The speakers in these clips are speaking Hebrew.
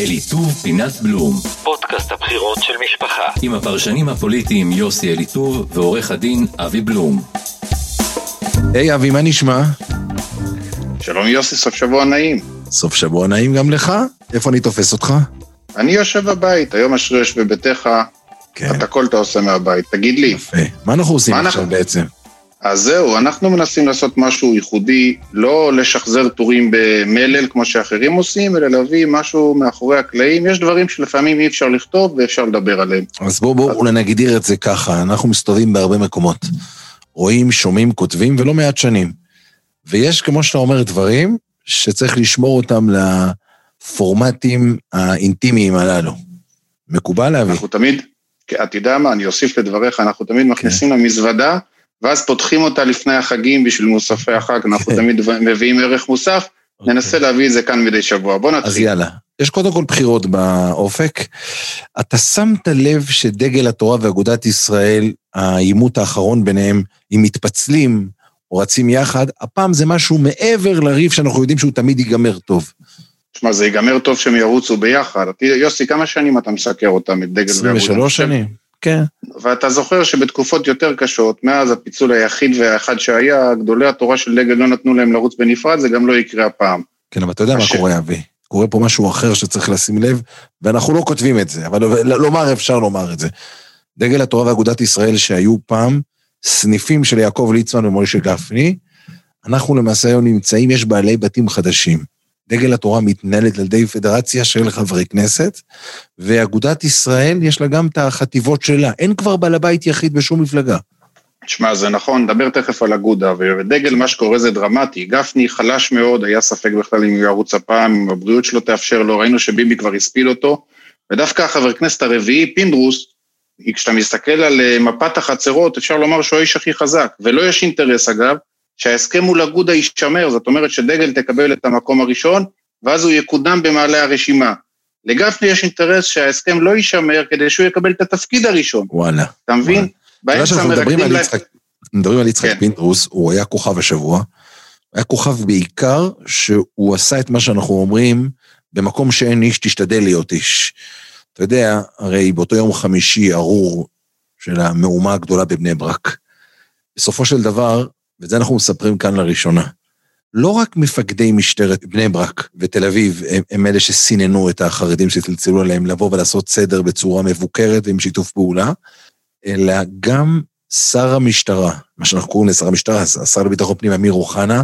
אליטוב פינת בלום, פודקאסט הבחירות של משפחה. עם הפרשנים הפוליטיים יוסי אליטוב ועורך הדין אבי בלום. היי אבי, מה נשמע? שלום יוסי, סוף שבוע נעים. סוף שבוע נעים גם לך? איפה אני תופס אותך? אני יושב בבית, היום השרש בביתך, כן, את הכל אתה עושה מהבית. תגיד לי, יפה. מה אנחנו עושים מה עכשיו אנחנו- בעצם? אז זהו, אנחנו מנסים לעשות משהו ייחודי, לא לשחזר טורים במלל כמו שאחרים עושים, אלא להביא משהו מאחורי הקלעים. יש דברים שלפעמים אי אפשר לכתוב ואפשר לדבר עליהם. אז בואו בואו אולי נגדיר את זה ככה, אנחנו מסתובבים בהרבה מקומות. רואים, שומעים, כותבים, ולא מעט שנים. ויש, כמו שאתה אומר, דברים שצריך לשמור אותם לפורמטים האינטימיים הללו. מקובל להביא? אנחנו תמיד, כן, אתה יודע מה, אני אוסיף לדבריך, אנחנו תמיד מכניסים למזוודה, ואז פותחים אותה לפני החגים בשביל מוספי החג, אנחנו כן. תמיד מביאים ערך מוסף, ננסה להביא את זה כאן מדי שבוע. בוא אז נתחיל. יאללה. יש קודם כל בחירות באופק. אתה שמת לב שדגל התורה ואגודת ישראל, העימות האחרון ביניהם, אם מתפצלים או רצים יחד, הפעם זה משהו מעבר לריב שאנחנו יודעים שהוא תמיד ייגמר טוב. תשמע, זה ייגמר טוב שהם ירוצו ביחד. יוסי, כמה שנים אתה מסקר אותם, את דגל ואגודה? 23 שנים. כן. ואתה זוכר שבתקופות יותר קשות, מאז הפיצול היחיד והאחד שהיה, גדולי התורה של דגל לא נתנו להם לרוץ בנפרד, זה גם לא יקרה הפעם. כן, אבל אתה יודע מה. קורה, אבי. קורה פה משהו אחר שצריך לשים לב, ואנחנו לא כותבים את זה, אבל לומר אפשר לומר את זה. דגל התורה ואגודת ישראל שהיו פעם סניפים של יעקב ליצמן ומוישה גפני, אנחנו למעשה היום נמצאים, יש בעלי בתים חדשים. דגל התורה מתנהלת על ידי פדרציה של חברי כנסת, ואגודת ישראל יש לה גם את החטיבות שלה. אין כבר בעל הבית יחיד בשום מפלגה. תשמע, זה נכון, נדבר תכף על אגודה, ודגל, מה שקורה זה דרמטי. גפני חלש מאוד, היה ספק בכלל אם הוא ירוץ הפעם, אם הבריאות שלו תאפשר לו, ראינו שביבי כבר הספיל אותו, ודווקא החבר כנסת הרביעי, פינדרוס, כשאתה מסתכל על אה, מפת החצרות, אפשר לומר שהוא האיש הכי חזק, ולא יש אינטרס אגב, שההסכם מול אגודה יישמר, זאת אומרת שדגל תקבל את המקום הראשון, ואז הוא יקודם במעלה הרשימה. לגפני יש אינטרס שההסכם לא יישמר כדי שהוא יקבל את התפקיד הראשון, וואלה. אתה מבין? באמצע מרקדים. יצחק, מדברים על יצחק כן. פינדרוס, הוא היה כוכב השבוע. היה כוכב בעיקר שהוא עשה את מה שאנחנו אומרים, במקום שאין איש, תשתדל להיות איש. אתה יודע, הרי באותו יום חמישי ארור של המהומה הגדולה בבני ברק. בסופו של דבר, ואת זה אנחנו מספרים כאן לראשונה, לא רק מפקדי משטרת בני ברק ותל אביב הם, הם אלה שסיננו את החרדים שצלצלו עליהם לבוא ולעשות סדר בצורה מבוקרת ועם שיתוף פעולה, אלא גם שר המשטרה, מה שאנחנו קוראים לשר המשטרה, השר לביטחון פנים אמיר אוחנה,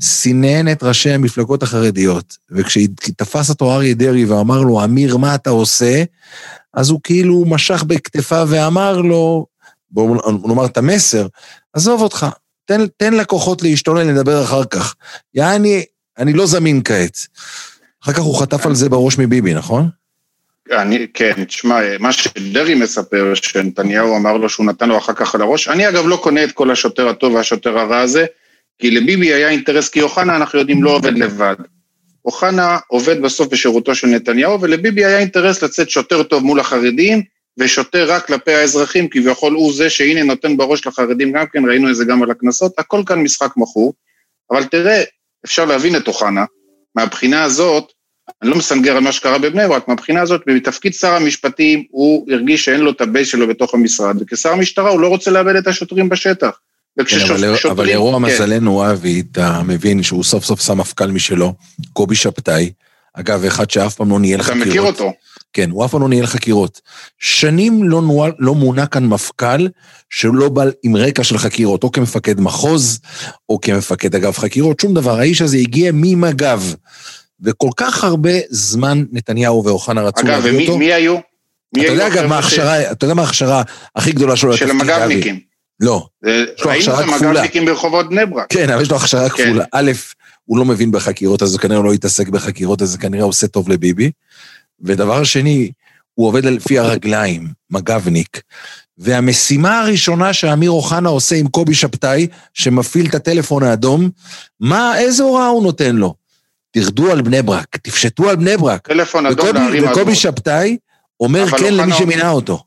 סינן את ראשי המפלגות החרדיות, וכשתפס אותו אריה דרעי ואמר לו, אמיר, מה אתה עושה? אז הוא כאילו משך בכתפיו ואמר לו, בואו נאמר את המסר, עזוב אותך, תן, תן לכוחות להשתולל, נדבר אחר כך. יעני, אני לא זמין כעת. אחר כך הוא חטף על זה בראש מביבי, נכון? אני, כן, תשמע, מה שדרעי מספר, שנתניהו אמר לו שהוא נתן לו אחר כך על הראש, אני אגב לא קונה את כל השוטר הטוב והשוטר הרע הזה, כי לביבי היה אינטרס, כי אוחנה, אנחנו יודעים, לא עובד לבד. אוחנה עובד בסוף בשירותו של נתניהו, ולביבי היה אינטרס לצאת שוטר טוב מול החרדים, ושוטר רק כלפי האזרחים, כביכול הוא זה שהנה נותן בראש לחרדים גם כן, ראינו את זה גם על הקנסות, הכל כאן משחק מכור. אבל תראה, אפשר להבין את אוחנה, מהבחינה הזאת, אני לא מסנגר על מה שקרה בבני ברק, מהבחינה הזאת, בתפקיד שר המשפטים הוא הרגיש שאין לו את ה base שלו בתוך המשרד, וכשר המשטרה הוא לא רוצה לאבד את השוטרים בשטח. כן, אבל, לרוע מזלנו, אבי, אתה מבין שהוא סוף סוף שם מפכ"ל משלו, קובי שבתאי, אגב, אחד שאף פעם לא ניהל אתה חקירות. מכיר אותו. כן, הוא אף פעם לא ניהל חקירות. שנים לא, נועל, לא מונה כאן מפכ"ל שלא בא עם רקע של חקירות, או כמפקד מחוז, או כמפקד אגף חקירות, שום דבר. האיש הזה הגיע ממג"ב, וכל כך הרבה זמן נתניהו ואוחנה רצו אגב, להביא ומי אותו. מי היו? מי אתה היו יודע גם מה ההכשרה, אתה יודע מה ההכשרה הכי גדולה שלו של? המג"בניקים. לא, זה- לו ראינו הכשרה את כפולה. המג"בניקים ברחובות בני ברק. כן, אבל יש לו הכשרה כן. כפולה. א', הוא לא מבין בחקירות, אז הוא כנראה לא יתעסק בחקירות, אז כנראה עושה טוב לביבי. ודבר שני, הוא עובד לפי הרגליים, מג"בניק. והמשימה הראשונה שאמיר אוחנה עושה עם קובי שבתאי, שמפעיל את הטלפון האדום, מה, איזה הוראה הוא נותן לו? תרדו על בני ברק, תפשטו על בני ברק. טלפון אדום וקובי, לערים וקובי. שבתאי אומר כן למי שמינה אותו.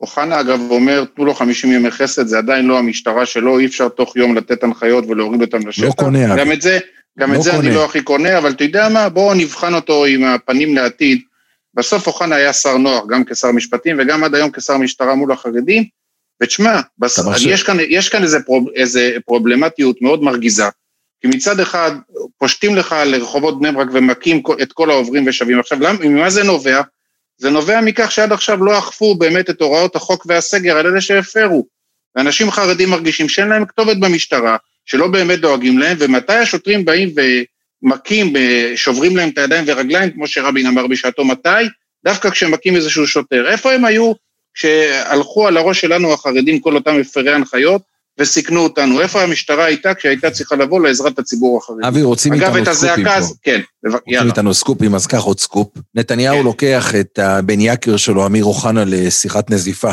אוחנה אגב אומר, תנו לו 50 ימי חסד, זה עדיין לא המשטרה שלו, אי אפשר תוך יום לתת הנחיות ולהוריד אותם לשטח. לא קונה, גם. את זה, גם לא את זה קונה. אני לא הכי קונה, אבל אתה יודע מה, בואו נבחן אותו עם הפנים לעתיד. בסוף אוחנה היה שר נוח, גם כשר משפטים וגם עד היום כשר משטרה מול החרדים, ותשמע, בס... יש כאן, יש כאן איזה, פרוב, איזה פרובלמטיות מאוד מרגיזה. כי מצד אחד, פושטים לך לרחובות בני ברק ומכים את כל העוברים ושבים. עכשיו, למה, ממה זה נובע? זה נובע מכך שעד עכשיו לא אכפו באמת את הוראות החוק והסגר על אלה שהפרו. ואנשים חרדים מרגישים שאין להם כתובת במשטרה, שלא באמת דואגים להם, ומתי השוטרים באים ומכים, ב- שוברים להם את הידיים ורגליים, כמו שרבין אמר בשעתו, מתי? דווקא כשמכים איזשהו שוטר. איפה הם היו כשהלכו על הראש שלנו החרדים, כל אותם מפרי הנחיות, וסיכנו אותנו? איפה המשטרה הייתה כשהייתה צריכה לבוא לעזרת הציבור החרדי? אבי, רוצים אגב, איתנו את סקופים הזעקה, פה. הז- כן, בבק- רוצים יאללה. איתנו סקופים, אז קח עוד סקופ. נתניהו כן. לוקח את הבן יקר שלו, אמיר אוחנה, לשיחת נזיפה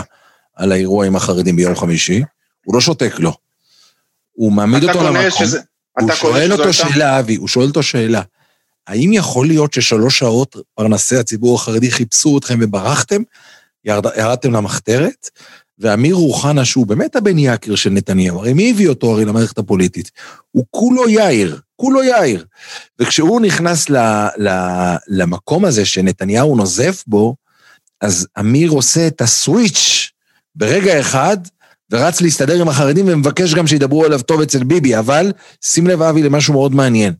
על האירוע עם החרדים ביום חמישי. הוא לא שותק לו. הוא מעמיד אותו למקום. שזה... הוא שואל אותו שאלה, אבי, הוא שואל אותו שאלה. האם יכול להיות ששלוש שעות פרנסי הציבור החרדי חיפשו אתכם וברחתם? ירד, ירדתם למחתרת? ואמיר אוחנה, שהוא באמת הבן יקר של נתניהו, הרי מי הביא אותו הרי למערכת הפוליטית? הוא כולו יאיר, כולו יאיר. וכשהוא נכנס ל, ל, למקום הזה שנתניהו נוזף בו, אז אמיר עושה את הסוויץ' ברגע אחד, ורץ להסתדר עם החרדים ומבקש גם שידברו עליו טוב אצל ביבי, אבל שים לב, אבי, למשהו מאוד מעניין.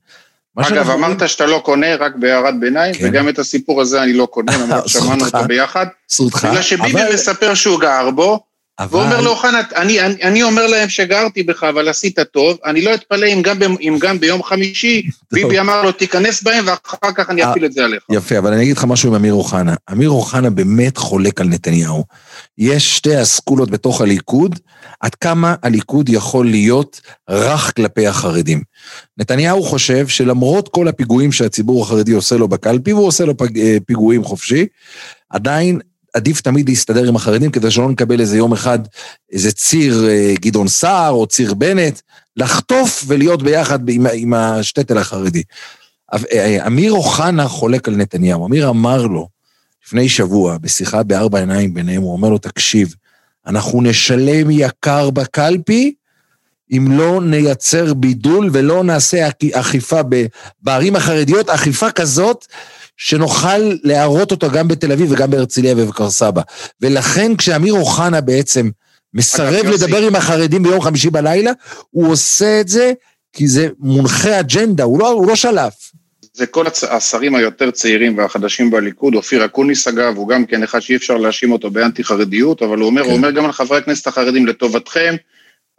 אגב, אמרת שאתה לא קונה, רק בהערת ביניים, כן. וגם את הסיפור הזה אני לא קונה, למרות זכותך. אותו ביחד. זכותך, בגלל שביבי אבל- מספר שהוא גר בו, ואומר אבל- לאוחנה, אני, אני, אני אומר להם שגרתי בך, אבל עשית טוב, אני לא אתפלא אם גם, ב- אם גם ביום חמישי ביבי אמר לו, תיכנס בהם, ואחר כך אני אה, אפיל את זה עליך. יפה, אבל אני אגיד לך משהו עם אמיר אוחנה. אמיר אוחנה באמת חולק על נתניהו. יש שתי אסכולות בתוך הליכוד, עד כמה הליכוד יכול להיות רך כלפי החרדים. נתניהו חושב שלמרות כל הפיגועים שהציבור החרדי עושה לו בקלפי, והוא עושה לו אה, פיגועים חופשי, עדיין עדיף תמיד להסתדר עם החרדים, כדי שלא נקבל איזה יום אחד איזה ציר אה, גדעון סער או ציר בנט, לחטוף ולהיות ביחד עם, עם השטטל החרדי. אבל, אה, אמיר אוחנה חולק על נתניהו. אמיר אמר לו לפני שבוע, בשיחה בארבע עיניים ביניהם, הוא אומר לו, תקשיב, אנחנו נשלם יקר בקלפי אם לא נייצר בידול ולא נעשה אכ- אכיפה בערים החרדיות, אכיפה כזאת שנוכל להראות אותה גם בתל אביב וגם בהרצליה ובכפר סבא. ולכן כשאמיר אוחנה בעצם מסרב יוסי- לדבר עם החרדים ביום חמישי בלילה, הוא עושה את זה כי זה מונחה אג'נדה, הוא לא, הוא לא שלף. זה כל הצ- השרים היותר צעירים והחדשים בליכוד, אופיר אקוניס אגב, הוא גם כן אחד שאי אפשר להאשים אותו באנטי חרדיות, אבל הוא אומר, כן. הוא אומר גם על חברי הכנסת החרדים לטובתכם,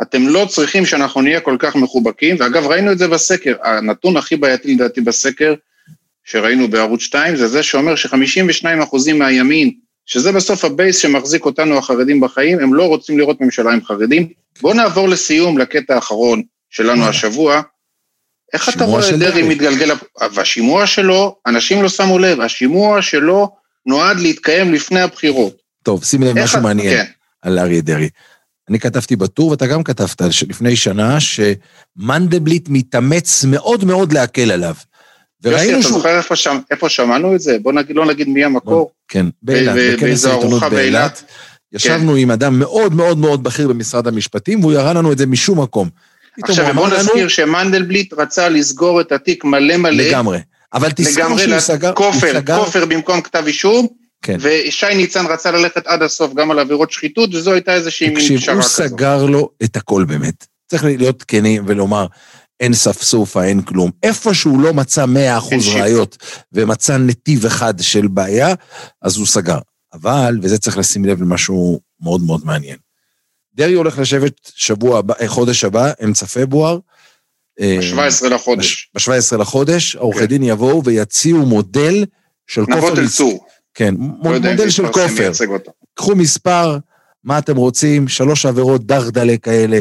אתם לא צריכים שאנחנו נהיה כל כך מחובקים, ואגב ראינו את זה בסקר, הנתון הכי בעייתי לדעתי בסקר, שראינו בערוץ 2, זה זה שאומר ש-52% מהימין, שזה בסוף ה base שמחזיק אותנו החרדים בחיים, הם לא רוצים לראות ממשלה עם חרדים. בואו נעבור לסיום, לקטע האחרון שלנו. השבוע. איך אתה רואה את דרעי. מתגלגל, והשימוע שלו, אנשים לא שמו לב, השימוע שלו נועד להתקיים לפני הבחירות. טוב, שים לב משהו מעניין כן. על אריה דרעי. אני כתבתי בטור, ואתה גם כתבת לפני שנה, שמנדלבליט מתאמץ מאוד מאוד להקל עליו. יוסי, וראינו אתה שהוא... זוכר איפה, איפה שמענו את זה? בוא נגיד, לא נגיד מי המקור. כן, באילת, בכנס העיתונות באילת. ישבנו עם אדם מאוד מאוד מאוד בכיר במשרד המשפטים, והוא יראה לנו את זה משום מקום. עכשיו, הוא בוא אמר לנו, נזכיר שמנדלבליט רצה לסגור את התיק מלא מלא. לגמרי. אבל תזכור שהוא סגר... הוא כופר, סגר- כופר במקום כתב אישום, כן. ושי ניצן רצה ללכת עד הסוף גם על עבירות שחיתות, וזו הייתה איזושהי מין תקשיב, פשרה הוא כזאת. סגר לו את הכל באמת. צריך להיות כנים ולומר, אין ספסופה, אין כלום. איפה שהוא לא מצא 100% אין שיט. ראיות ומצא נתיב אחד של בעיה, אז הוא סגר. אבל, וזה צריך לשים לב למשהו מאוד מאוד מעניין. דרעי הולך לשבת שבוע הבא, אה, חודש הבא, אמצע פברואר. אה, ב-17 לחודש. ב-17 לחודש, עורכי כן. דין יבואו ויציעו מודל של כופר... נבות אל. צור. כן, לא מודל של כופר. קחו מספר, מה אתם רוצים, שלוש עבירות דרדלה כאלה,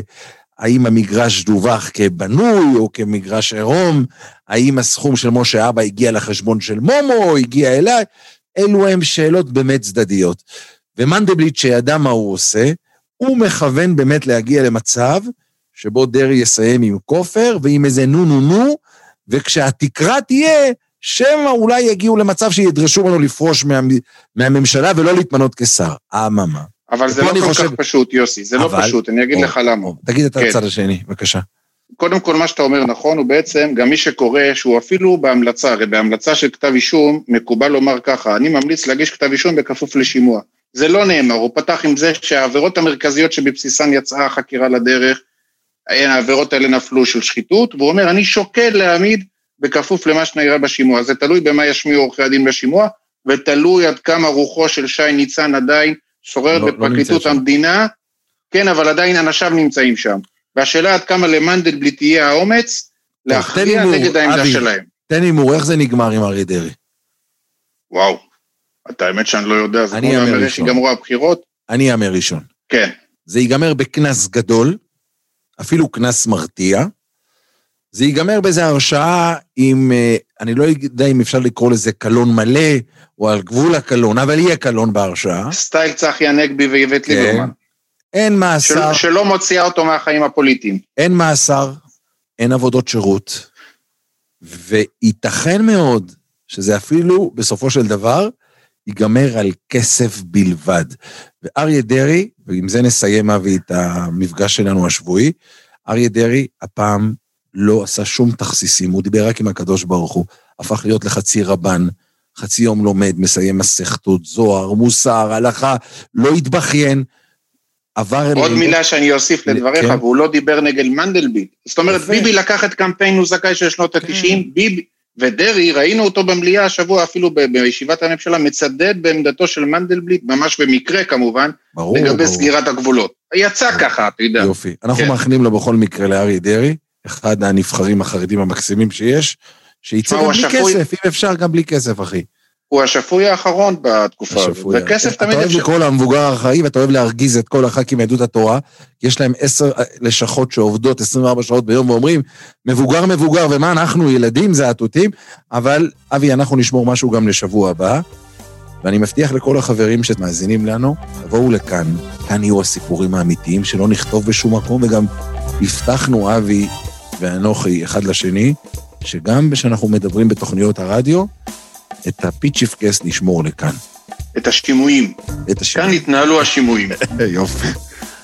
האם המגרש דווח כבנוי או כמגרש עירום, האם הסכום של משה אבא הגיע לחשבון של מומו או הגיע אליי, אלו הם שאלות באמת צדדיות. ומנדלבליט, שידע מה הוא עושה, הוא מכוון באמת להגיע למצב שבו דרעי יסיים עם כופר ועם איזה נו נו נו, וכשהתקרה תהיה, שמא אולי יגיעו למצב שידרשו ממנו לפרוש מה, מהממשלה ולא להתמנות כשר. אממה. אבל זה לא כל חושב- כך פשוט, יוסי, זה לא אבל- פשוט, אני אגיד או, לך למה. או, תגיד את כן. הצד השני, בבקשה. קודם כל, מה שאתה אומר נכון, הוא בעצם, גם מי שקורא, שהוא אפילו בהמלצה, הרי בהמלצה של כתב אישום, מקובל לומר ככה, אני ממליץ להגיש כתב אישום בכפוף לשימוע. זה לא נאמר, הוא פתח עם זה שהעבירות המרכזיות שבבסיסן יצאה החקירה לדרך, העבירות האלה נפלו של שחיתות, והוא אומר, אני שוקל להעמיד בכפוף למה שנראה בשימוע. זה תלוי במה ישמיעו עורכי הדין בשימוע, ותלוי עד כמה רוחו של שי ניצן עדיין שוררת לא- לא בפרקליטות שם. המדינה, כן, אבל עדיין אנשיו נמצאים שם. והשאלה עד כמה למנדלבליט יהיה האומץ להכריע נגד העמדה אבי. שלהם. תן הימור, איך זה נגמר עם אריה דרעי? וואו, את האמת שאני לא יודע, זה כמו להמר איך. ייגמרו הבחירות. אני אאמר ראשון. כן, זה ייגמר בקנס גדול, אפילו קנס מרתיע. זה ייגמר באיזו הרשעה עם, אה, אני לא יודע אם אפשר לקרוא לזה קלון מלא, או על גבול הקלון, אבל יהיה קלון בהרשעה. סטייל צחי הנגבי ואיווט כן. ליברמן. אין של- מאסר, שלא מוציאה אותו מהחיים הפוליטיים. אין מאסר, אין עבודות שירות, וייתכן מאוד שזה אפילו, בסופו של דבר, ייגמר על כסף בלבד. ואריה דרעי, ועם זה נסיים, אבי, את המפגש שלנו השבועי, אריה דרעי הפעם לא עשה שום תכסיסים, הוא דיבר רק עם הקדוש ברוך הוא, הפך להיות לחצי רבן, חצי יום לומד, מסיים מסכתות, זוהר, מוסר, הלכה, לא התבכיין, עבר... עוד אל- מילה שאני אוסיף לדבריך, כן. והוא לא דיבר נגד מנדלבליט. זאת אומרת, יפה. ביבי לקח את קמפיין הוא זכאי של שנות כן. ה-90, ביבי, ודרעי, ראינו אותו במליאה השבוע, אפילו ב- בישיבת הממשלה, מצדד בעמדתו של מנדלבליט, ממש במקרה כמובן, ברור, לגבי ברור. סגירת הגבולות. יצא ככה, אתה יודע. יופי. אנחנו כן. מאחלים לו בכל מקרה לאריה דרעי, אחד הנבחרים החרדים המקסימים שיש, תשמע, גם בלי השפוי. כסף, אם אפשר גם בלי כסף, אחי. הוא השפוי האחרון בתקופה הזאת. וכסף אתה תמיד אוהב אפשר. לקרוא לו המבוגר האחראי, ואתה אוהב להרגיז את כל הח"כים מיהדות התורה, כי יש להם עשר לשכות שעובדות 24 שעות ביום ואומרים, מבוגר מבוגר, ומה אנחנו, ילדים, זה התותים, אבל אבי, אנחנו נשמור משהו גם לשבוע הבא, ואני מבטיח לכל החברים שמאזינים לנו, תבואו לכאן, כאן יהיו הסיפורים האמיתיים שלא נכתוב בשום מקום, וגם הבטחנו, אבי ואנוכי, אחד לשני, שגם כשאנחנו מדברים בתוכניות הרדיו, את הפיצ'יפקס נשמור לכאן. את השימועים. את השם. כאן התנהלו השימועים. יופי.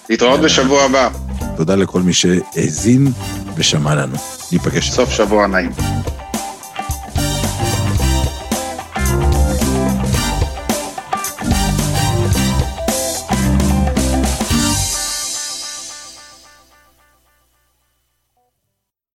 להתראות בשבוע הבא. תודה לכל מי שהאזין ושמע לנו. ניפגש. סוף שבוע נעים.